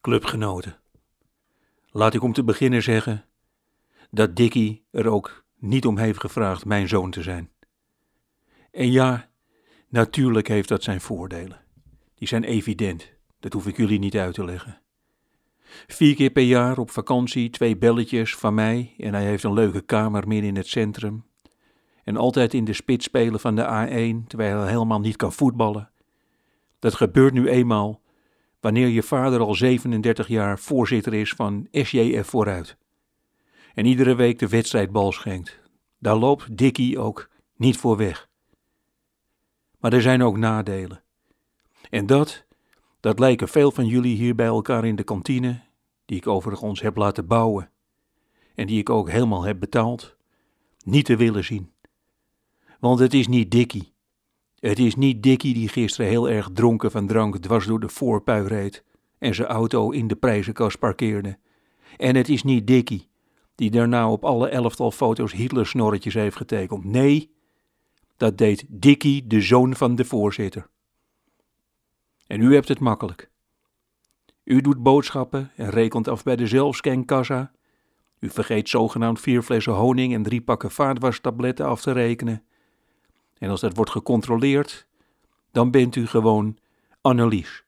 Clubgenoten, laat ik om te beginnen zeggen dat Dickie er ook niet om heeft gevraagd mijn zoon te zijn. En ja, natuurlijk heeft dat zijn voordelen. Die zijn evident, dat hoef ik jullie niet uit te leggen. Vier keer per jaar op vakantie, twee belletjes van mij en hij heeft een leuke kamer midden in het centrum. En altijd in de spits spelen van de A1, terwijl hij helemaal niet kan voetballen. Dat gebeurt nu eenmaal wanneer je vader al 37 jaar voorzitter is van SJF Vooruit. En iedere week de wedstrijdbal schenkt. Daar loopt Dickie ook niet voor weg. Maar er zijn ook nadelen. En dat, dat lijken veel van jullie hier bij elkaar in de kantine, die ik overigens heb laten bouwen en die ik ook helemaal heb betaald, niet te willen zien. Want het is niet Dickie het is niet Dickie die gisteren heel erg dronken van drank dwars door de voorpui reed en zijn auto in de prijzenkast parkeerde. En het is niet Dickie die daarna op alle elftal foto's Hitler-snorretjes heeft getekend. Nee, dat deed Dickie, de zoon van de voorzitter. En u hebt het makkelijk. U doet boodschappen en rekent af bij de zelfscankassa. U vergeet zogenaamd vier flessen honing en drie pakken vaatwastabletten af te rekenen. En als dat wordt gecontroleerd, dan bent u gewoon Annelies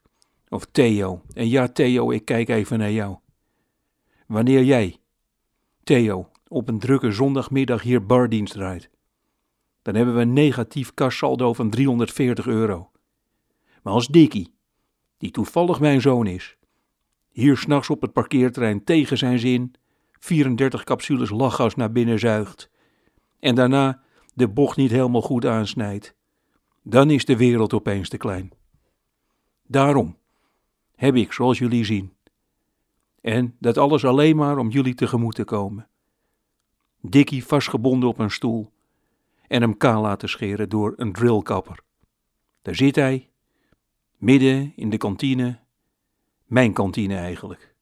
of Theo. En ja, Theo, ik kijk even naar jou. Wanneer jij, Theo, op een drukke zondagmiddag hier bardienst draait, dan hebben we een negatief kassaldo van 340 euro. Maar als Dickie, die toevallig mijn zoon is, hier s'nachts op het parkeerterrein tegen zijn zin 34 capsules lachgas naar binnen zuigt en daarna de bocht niet helemaal goed aansnijdt, dan is de wereld opeens te klein. Daarom heb ik, zoals jullie zien, en dat alles alleen maar om jullie tegemoet te komen, Dickie vastgebonden op een stoel en hem kaal laten scheren door een drillkapper. Daar zit hij, midden in de kantine, mijn kantine eigenlijk.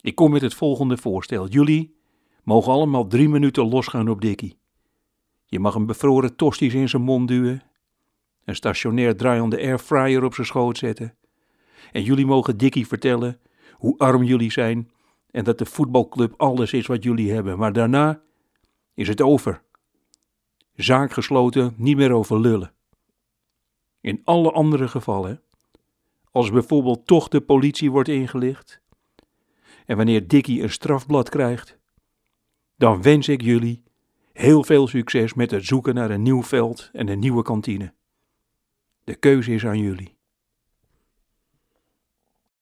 Ik kom met het volgende voorstel. Jullie mogen allemaal drie minuten losgaan op Dickie. Je mag een bevroren tosties in zijn mond duwen, een stationair draaiende airfryer op zijn schoot zetten. En jullie mogen Dickie vertellen hoe arm jullie zijn en dat de voetbalclub alles is wat jullie hebben. Maar daarna is het over. Zaak gesloten, niet meer over lullen. In alle andere gevallen, als bijvoorbeeld toch de politie wordt ingelicht en wanneer Dickie een strafblad krijgt, dan wens ik jullie Heel veel succes met het zoeken naar een nieuw veld en een nieuwe kantine. De keuze is aan jullie.